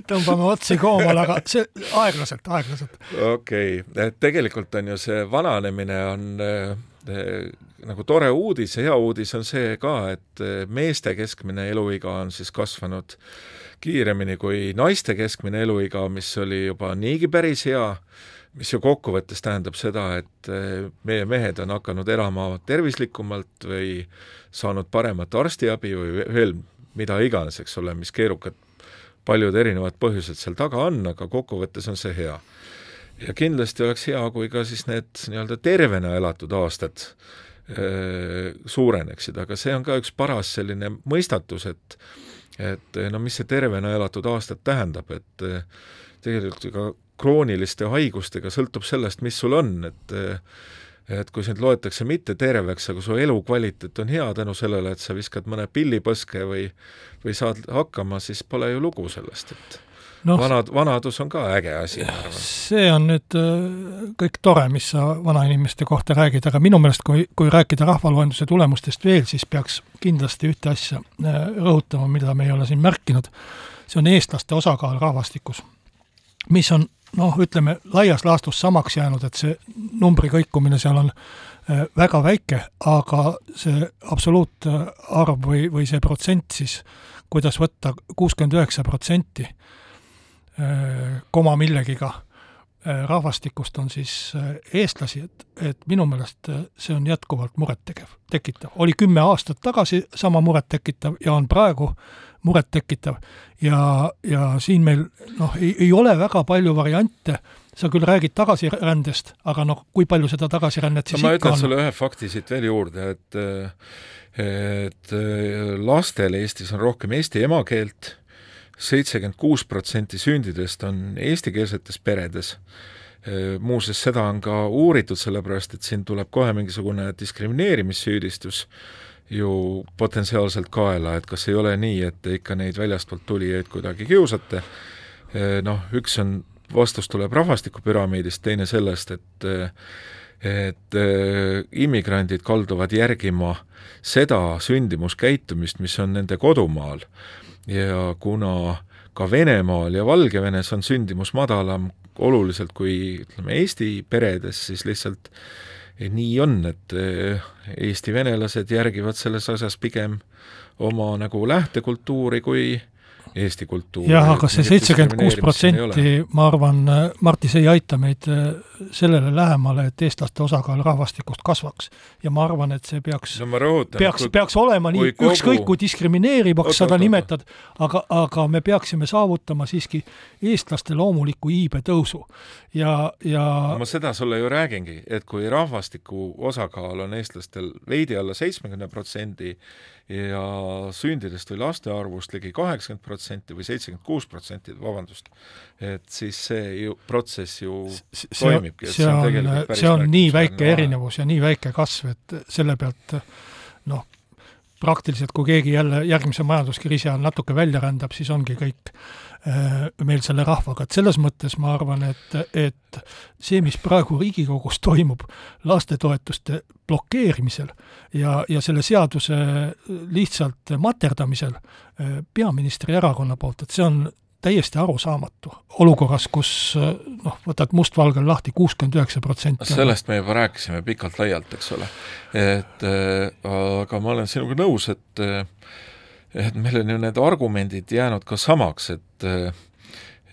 tõmbame otsi koomale, aga see aeglaselt, aeglaselt. okei okay., et tegelikult on ju see vananemine on eh, nagu tore uudis ja hea uudis on see ka, et meeste keskmine eluiga on siis kasvanud kiiremini kui naiste keskmine eluiga, mis oli juba niigi päris hea mis ju kokkuvõttes tähendab seda, et eh, meie mehed on hakanud elama tervislikumalt või saanud paremat arstiabi või veel mida iganes, eks ole, mis keerukad, paljud erinevad põhjused seal taga on, aga kokkuvõttes on see hea. ja kindlasti oleks hea, kui ka siis need nii-öelda tervena elatud aastad äh, suureneksid, aga see on ka üks paras selline mõistatus, et et no mis see tervena elatud aastad tähendab, et tegelikult ka krooniliste haigustega sõltub sellest, mis sul on, et et kui sind loetakse mitte terveks, aga su elukvaliteet on hea tänu sellele, et sa viskad mõne pillipõske või või saad hakkama, siis pole ju lugu sellest, et no, vanad, vanadus on ka äge asi, see on nüüd äh, kõik tore, mis sa vanainimeste kohta räägid, aga minu meelest, kui, kui rääkida rahvaloenduse tulemustest veel, siis peaks kindlasti ühte asja äh, rõhutama, mida me ei ole siin märkinud, see on eestlaste osakaal rahvastikus, mis on noh, ütleme laias laastus samaks jäänud, et see numbri kõikumine seal on äh, väga väike, aga see absoluutarv või, või see protsent siis, kuidas võtta kuuskümmend üheksa protsenti äh, koma millegiga äh, rahvastikust on siis eestlasi, et, et minu meelest see on jätkuvalt murettegev, tekitav. oli kümme aastat tagasi sama murettekitav ja on praegu murettekitav. ja, ja siin meil noh, ei, ei ole väga palju variante, sa küll räägid tagasirändest, aga noh, kui palju seda tagasirännet siis no, on? ma ütlen sulle ühe fakti siit veel juurde, et et lastel Eestis on rohkem eesti emakeelt, seitsekümmend kuus protsenti sündidest on eestikeelsetes peredes, muuseas, seda on ka uuritud, sellepärast et siin tuleb kohe mingisugune diskrimineerimissüüdistus, ju potentsiaalselt kaela, et kas ei ole nii, et te ikka neid väljastpoolt tulijaid kuidagi kiusate, noh, üks on, vastus tuleb rahvastikupüramiidist, teine sellest, et et immigrandid kalduvad järgima seda sündimuskäitumist, mis on nende kodumaal. Ja kuna ka Venemaal ja Valgevenes on sündimus madalam oluliselt kui ütleme, Eesti peredes, siis lihtsalt nii on, et eh, Eesti venelased järgivad selles asjas pigem oma nagu lähtekultuuri kui Eesti kultuuri. jah, aga see seitsekümmend kuus protsenti, ma arvan, Marti, see ei aita meid äh, sellele lähemale, et eestlaste osakaal rahvastikust kasvaks. ja ma arvan, et see peaks no, rõhutan, peaks, peaks olema nii, ükskõik kui diskrimineerivaks seda nimetad, aga, aga me peaksime saavutama siiski eestlaste loomuliku iibe tõusu. ja, ja ma seda sulle ju räägingi, et kui rahvastiku osakaal on eestlastel veidi alla seitsmekümne protsendi, ja sündidest või laste arvust ligi kaheksakümmend protsenti või seitsekümmend kuus protsenti, vabandust, et siis see ju, protsess ju see, toimibki. see on, see on, see on nii väike erinevus ja nii väike kasv, et selle pealt noh, praktiliselt kui keegi jälle järgmise majanduskriisi ajal natuke välja rändab, siis ongi kõik Äh, meil selle rahvaga, et selles mõttes ma arvan, et, et see, mis praegu Riigikogus toimub lastetoetuste blokeerimisel ja, ja selle seaduse lihtsalt materdamisel äh, peaministri erakonna poolt, et see on täiesti arusaamatu olukorras, kus noh, võtad mustvalgel lahti kuuskümmend üheksa protsenti. sellest me juba rääkisime pikalt-laialt, eks ole. et äh, aga ma olen sinuga nõus, et äh, et meil on ju need argumendid jäänud ka samaks, et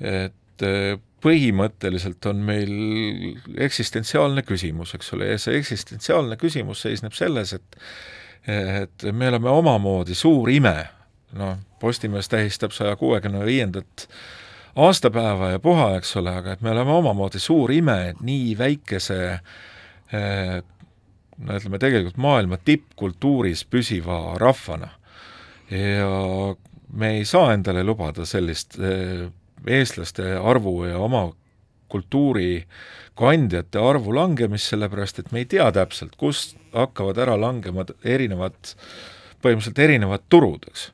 et põhimõtteliselt on meil eksistentsiaalne küsimus, eks ole, ja see eksistentsiaalne küsimus seisneb selles, et et me oleme omamoodi suur ime, noh, Postimees tähistab saja kuuekümne viiendat aastapäeva ja puha, eks ole, aga et me oleme omamoodi suur ime nii väikese no ütleme, tegelikult maailma tippkultuuris püsiva rahvana. Ja me ei saa endale lubada sellist eh, eestlaste arvu ja oma kultuuri kandjate arvu langemist, sellepärast et me ei tea täpselt, kust hakkavad ära langema erinevad, põhimõtteliselt erinevad turud, eks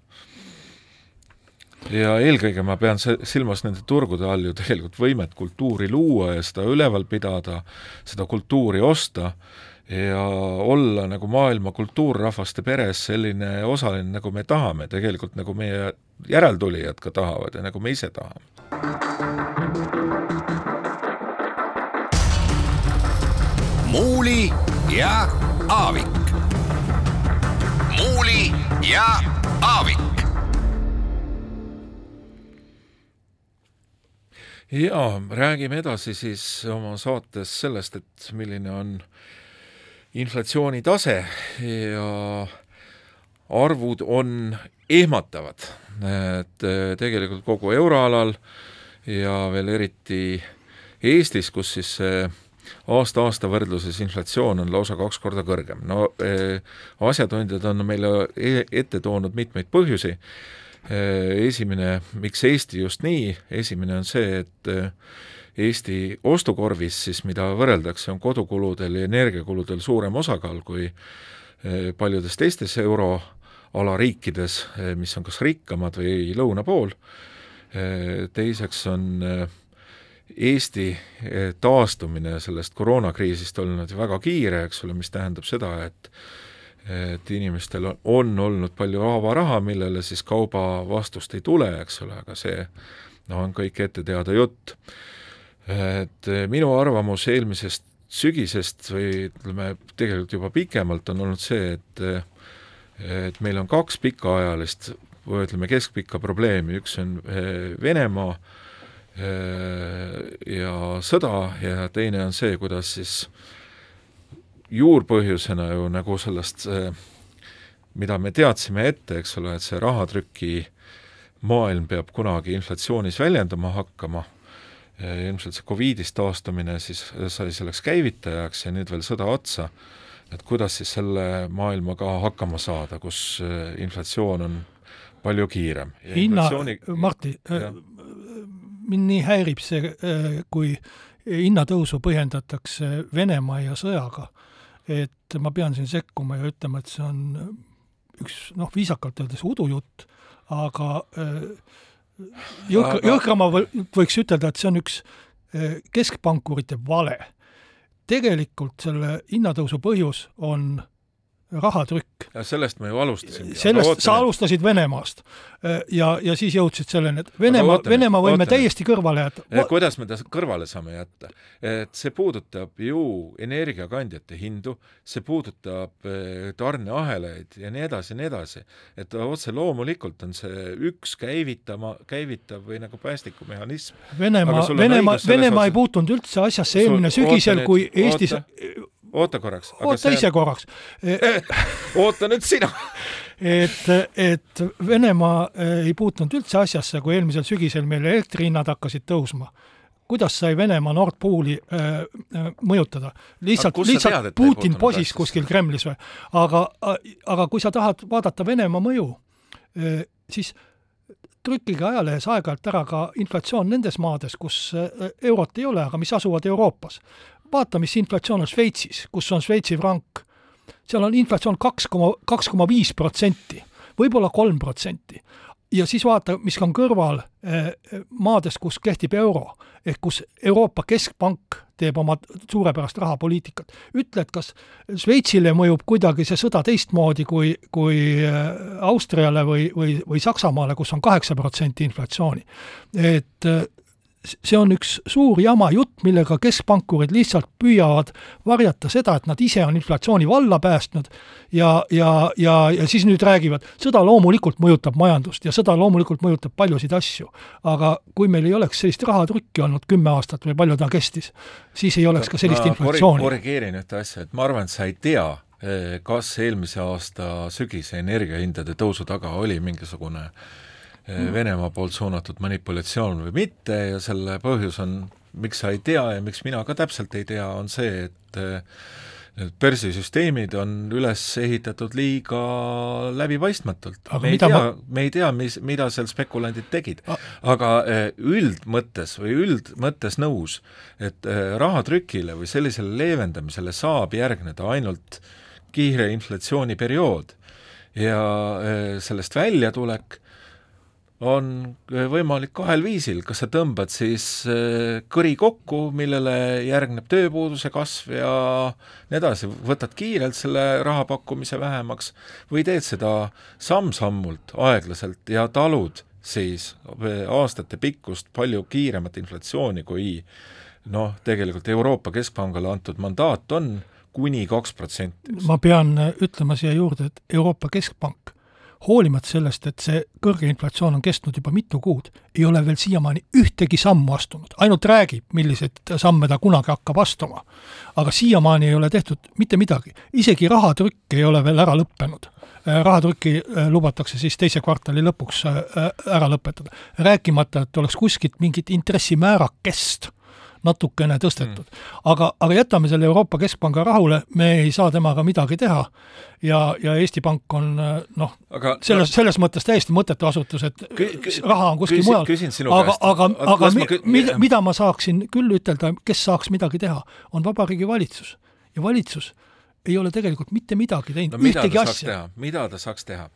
ja eelkõige ma pean silmas nende turgude all ju tegelikult võimet kultuuri luua ja seda üleval pidada, seda kultuuri osta ja olla nagu maailma kultuurrahvaste peres selline osaline, nagu me tahame, tegelikult nagu meie järeltulijad ka tahavad ja nagu me ise tahame. muuli ja Aavik. muuli ja Aavik. Jaa, räägime edasi siis oma saates sellest, et milline on inflatsiooni tase ja arvud on ehmatavad, et eh, tegelikult kogu euroalal ja veel eriti Eestis, kus siis see aasta-aasta võrdluses inflatsioon on lausa kaks korda kõrgem. no eh, asjatundjad on meile e-, ette toonud mitmeid põhjusi esimene, miks Eesti just nii, esimene on see, et eh, Eesti ostukorvis siis, mida võrreldakse, on kodukuludel ja energiakuludel suurem osakaal kui eh, paljudes teistes euroala riikides, mis on kas rikkamad või lõuna pool, teiseks on Eesti taastumine sellest koroonakriisist olnud väga kiire, eks ole, mis tähendab seda, et et inimestel on, on olnud palju vaba raha, millele siis kauba vastust ei tule, eks ole, aga see no on kõik ette teada jutt. Et eh, minu arvamus eelmisest sügisest või ütleme, tegelikult juba pikemalt on olnud see, et eh, et meil on kaks pikaajalist või ütleme, keskpikka probleemi, üks on eh, Venemaa ja sõda ja teine on see, kuidas siis juurpõhjusena ju nagu sellest, mida me teadsime ette, eks ole, et see rahatrüki maailm peab kunagi inflatsioonis väljenduma hakkama. Ilmselt see Covidist taastumine siis sai selleks käivitajaks ja nüüd veel sõda otsa, et kuidas siis selle maailmaga hakkama saada, kus äh, inflatsioon on palju kiirem. hinna inflatsiooni..., Martti, mind nii häirib see, kui hinnatõusu põhjendatakse Venemaa ja sõjaga, et ma pean siin sekkuma ja ütlema, et see on üks noh, viisakalt öeldes udujutt, aga äh, jõhk-, jõhkrama võiks ütelda, et see on üks eh, keskpankurite vale. tegelikult selle hinnatõusu põhjus on rahatrükk. ja sellest ma ju alustasin. sellest, sa alustasid Venemaast. ja, ja siis jõudsid selleni, et Venemaa, Venemaa võime ootan. täiesti kõrvale jätta. kuidas me ta kõrvale saame jätta? et see puudutab ju energiakandjate hindu, see puudutab eh, tarneahelaid ja nii edasi ja nii edasi. et otse loomulikult on see üks käivitama, käivitav või nagu päästikumehhanism. Venemaa, Venemaa, Venemaa ei puutunud üldse asjasse eelmine sügisel, kui Eestis oota oota korraks. oota ise on... korraks oota nüüd sina et, et Venemaa eh, ei puutunud üldse asjasse, kui eelmisel sügisel meil elektrihinnad hakkasid tõusma kuidas sai Venemaa Nord Pooli äh, mõjutada? lihtsalt, lihtsalt tead, Putin posis kuskil Kremlis või? aga, aga kui sa tahad vaadata Venemaa mõju äh,, siis trükkige ajalehes aeg-ajalt ära ka inflatsioon nendes maades, kus eurot ei ole, aga mis asuvad Euroopas vaata, mis inflatsioon on Šveitsis, kus on Šveitsi frank. seal on inflatsioon kaks koma, kaks koma viis protsenti, võib-olla kolm protsenti. ja siis vaata, mis on kõrval eh, maades, kus kehtib euro, ehk kus Euroopa Keskpank teeb oma suurepärast rahapoliitikat. ütle, et kas Šveitsile mõjub kuidagi see sõda teistmoodi kui, kui eh, Austriale või, või, või Saksamaale, kus on kaheksa protsenti inflatsiooni. et eh, see on üks suur jama jutt, millega keskpankurid lihtsalt püüavad varjata seda, et nad ise on inflatsiooni valla päästnud ja, ja, ja, ja siis nüüd räägivad, sõda loomulikult mõjutab majandust ja sõda loomulikult mõjutab paljusid asju. aga kui meil ei oleks sellist rahatrükki olnud kümme aastat või palju ta kestis, siis ei oleks ka sellist ma inflatsiooni. korrigeerin ühte asja, et ma arvan, et sa ei tea, eh, kas eelmise aasta sügise energiahindade tõusu taga oli mingisugune äh, Venemaa poolt suunatud manipulatsioon või mitte ja selle põhjus on, miks sa ei tea ja miks mina ka täpselt ei tea, on see, et eh, need börsisüsteemid on üles ehitatud liiga läbipaistmatult. Me ei tea ma- me ei tea, mis, mida seal spekulandid tegid A-. aga eh, üldmõttes või üldmõttes nõus, et eh, rahatrükile või sellisele leevendamisele saab järgneda ainult kiire inflatsiooniperiood ja eh, sellest väljatulek on võimalik kahel viisil, kas sa tõmbad siis eh, kõri kokku, millele järgneb tööpuuduse kasv ja nii edasi, võtad kiirelt selle raha pakkumise vähemaks või teed seda samm-sammult, aeglaselt ja talud siis aastate pikkust palju kiiremat inflatsiooni, kui noh, tegelikult Euroopa Keskpangale antud mandaat on kuni kaks protsenti. ma pean ütlema siia juurde, et Euroopa Keskpank, hoolimata sellest, et see kõrge inflatsioon on kestnud juba mitu kuud, ei ole veel siiamaani ühtegi sammu astunud, ainult räägib, milliseid samme ta kunagi hakkab astuma. aga siiamaani ei ole tehtud mitte midagi, isegi rahatrükk ei ole veel ära lõppenud rahatrükki äh, lubatakse siis teise kvartali lõpuks äh, äh, ära lõpetada. rääkimata, et oleks kuskilt mingit intressimäärakest natukene tõstetud. Mm.. aga, aga jätame selle Euroopa Keskpanga rahule, me ei saa temaga midagi teha. Ja, ja Eesti Pank on noh, selles, selles mõttes täiesti mõttetu asutus, et raha on kuskil mujal. aga, aga, aga mi, mida, mida ma saaksin küll ütelda, kes saaks midagi teha, on Vabariigi Valitsus. ja valitsus ei ole tegelikult mitte midagi teinud no ühtegi asja. mida ta saaks teha?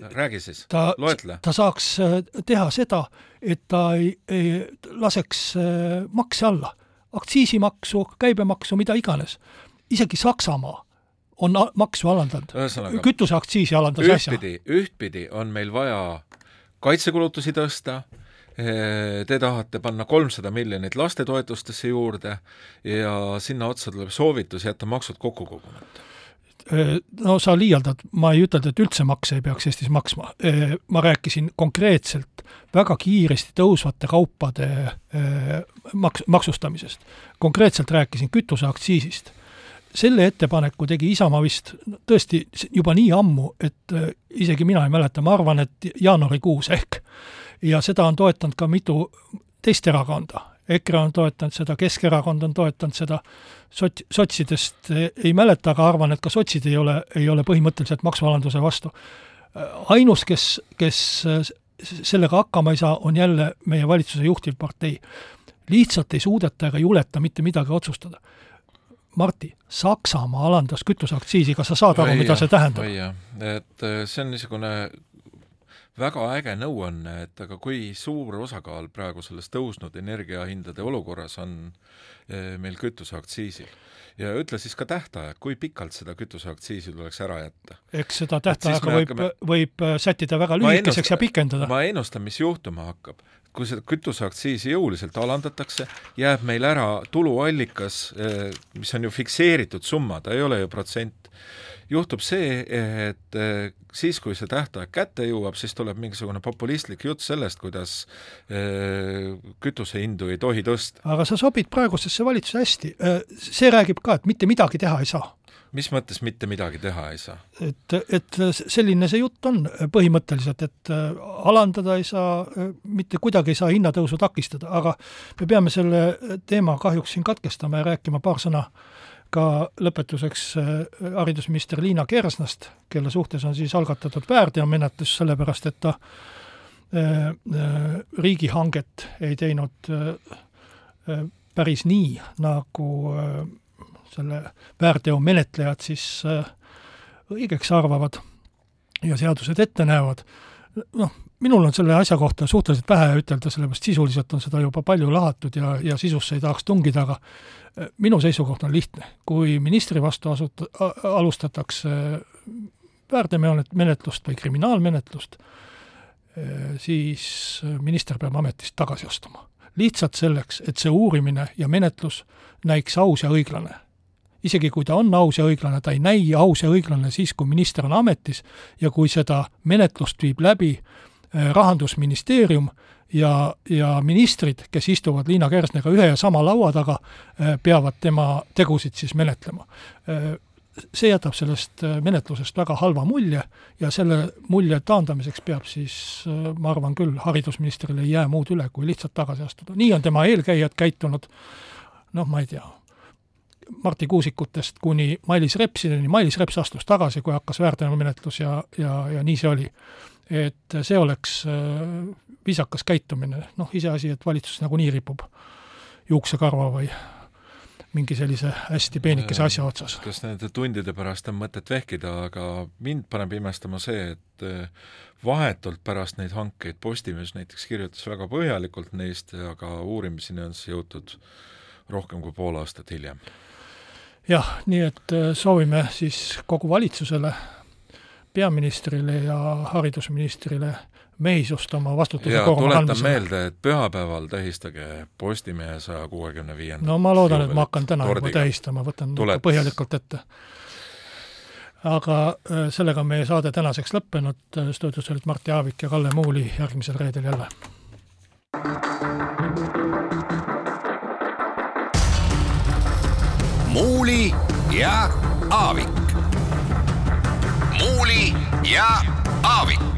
Räägi siis, ta, loetle. ta saaks äh, teha seda, et ta ei, ei laseks äh, makse alla, aktsiisimaksu, käibemaksu, mida iganes. isegi Saksamaa on maksu alandanud, kütuseaktsiisi alandas äsja. ühtpidi, ühtpidi on meil vaja kaitsekulutusi tõsta, te tahate panna kolmsada miljonit lastetoetustesse juurde ja sinna otsa tuleb soovitus jätta maksud kokku kogumata. No sa liialdad, ma ei ütelnud, et üldse makse ei peaks Eestis maksma. ma rääkisin konkreetselt väga kiiresti tõusvate kaupade maks-, maksustamisest. konkreetselt rääkisin kütuseaktsiisist. selle ettepaneku tegi Isamaa vist tõesti juba nii ammu, et isegi mina ei mäleta, ma arvan, et jaanuarikuus ehk. ja seda on toetanud ka mitu teist erakonda. EKRE on toetanud seda, Keskerakond on toetanud seda, sot-, sotsidest ei mäleta, aga arvan, et ka sotsid ei ole, ei ole põhimõtteliselt maksualanduse vastu. ainus, kes, kes sellega hakkama ei saa, on jälle meie valitsuse juhtivpartei. lihtsalt ei suudeta ega juleta mitte midagi otsustada. Marti, Saksamaa alandas kütuseaktsiisi, kas sa saad aru, mida see tähendab? et äh, see on niisugune väga äge nõuanne, et aga kui suur osakaal praegu selles tõusnud energiahindade olukorras on eh, meil kütuseaktsiisil ja ütle siis ka tähtaeg, kui pikalt seda kütuseaktsiisi tuleks ära jätta? eks seda tähtaega võib hakkame-, võib äh, sättida väga lühikeseks ennustan- ja pikendada. ma ennustan, mis juhtuma hakkab. Kui seda kütuseaktsiisi jõuliselt alandatakse, jääb meil ära tuluallikas, mis on ju fikseeritud summa, ta ei ole ju protsent, juhtub see, et eh, siis, kui see tähtaeg kätte jõuab, siis tuleb mingisugune populistlik jutt sellest, kuidas eh, kütusehindu ei tohi tõsta. aga sa sobid praegusesse valitsusse hästi. see räägib ka, et mitte midagi teha ei saa. Mis mõttes mitte midagi teha ei saa? et, et selline see jutt on põhimõtteliselt, et äh, alandada ei saa, mitte kuidagi ei saa hinnatõusu takistada, aga me peame selle teema kahjuks siin katkestama ja rääkima paar sõna ka lõpetuseks äh, haridusminister Liina Kersnast, kelle suhtes on siis algatatud väärteomenetlus, sellepärast et ta äh, äh, riigihanget ei teinud äh, äh, päris nii, nagu äh, selle väärteo menetlejad siis äh, õigeks arvavad ja seadused ette näevad. noh, minul on selle asja kohta suhteliselt vähe ütelda, sellepärast sisuliselt on seda juba palju lahatud ja, ja sisusse ei tahaks tungida, aga äh, minu seisukoht on lihtne. kui ministri vastu asut-, alustatakse väärteomenetlust või kriminaalmenetlust, siis minister peab ametist tagasi astuma. lihtsalt selleks, et see uurimine ja menetlus näiks aus ja õiglane isegi kui ta on aus ja õiglane, ta ei näi aus ja õiglane siis, kui minister on ametis ja kui seda menetlust viib läbi äh, Rahandusministeerium ja, ja ministrid, kes istuvad Liina Kersnaga ühe ja sama laua taga, peavad tema tegusid siis menetlema. see jätab sellest menetlusest väga halva mulje ja selle mulje taandamiseks peab siis, ma arvan küll, haridusministril ei jää muud üle, kui lihtsalt tagasi astuda. nii on tema eelkäijad käitunud, noh, ma ei tea, Marti Kuusikutest kuni Mailis Repsini, Mailis Reps astus tagasi, kui hakkas väärteomenetlus ja, ja, ja nii see oli. et see oleks äh, viisakas käitumine, noh iseasi, et valitsus nagunii ripub juuksekarva või mingi sellise hästi peenikese asja otsas. kas nende tundide pärast on mõtet vehkida, aga mind paneb imestama see, et eh, vahetult pärast neid hankeid Postimees näiteks kirjutas väga põhjalikult neist, aga uurimiseni on siis jõutud rohkem kui pool aastat hiljem. Jah, nii et eh, soovime siis kogu valitsusele, peaministrile ja haridusministrile mehisust oma vastutuse koorma kandmisele. meelde, et pühapäeval tähistage Postimehe saja kuuekümne viiendat no ma loodan, et ma hakkan täna juba tähistama, võtan Tuled. põhjalikult ette. aga äh, sellega on meie saade tänaseks lõppenud, stuudios olid Mart Jaavik ja Kalle Muuli, järgmisel reedel jälle. Muuli ja Aavik. muuli ja Aavik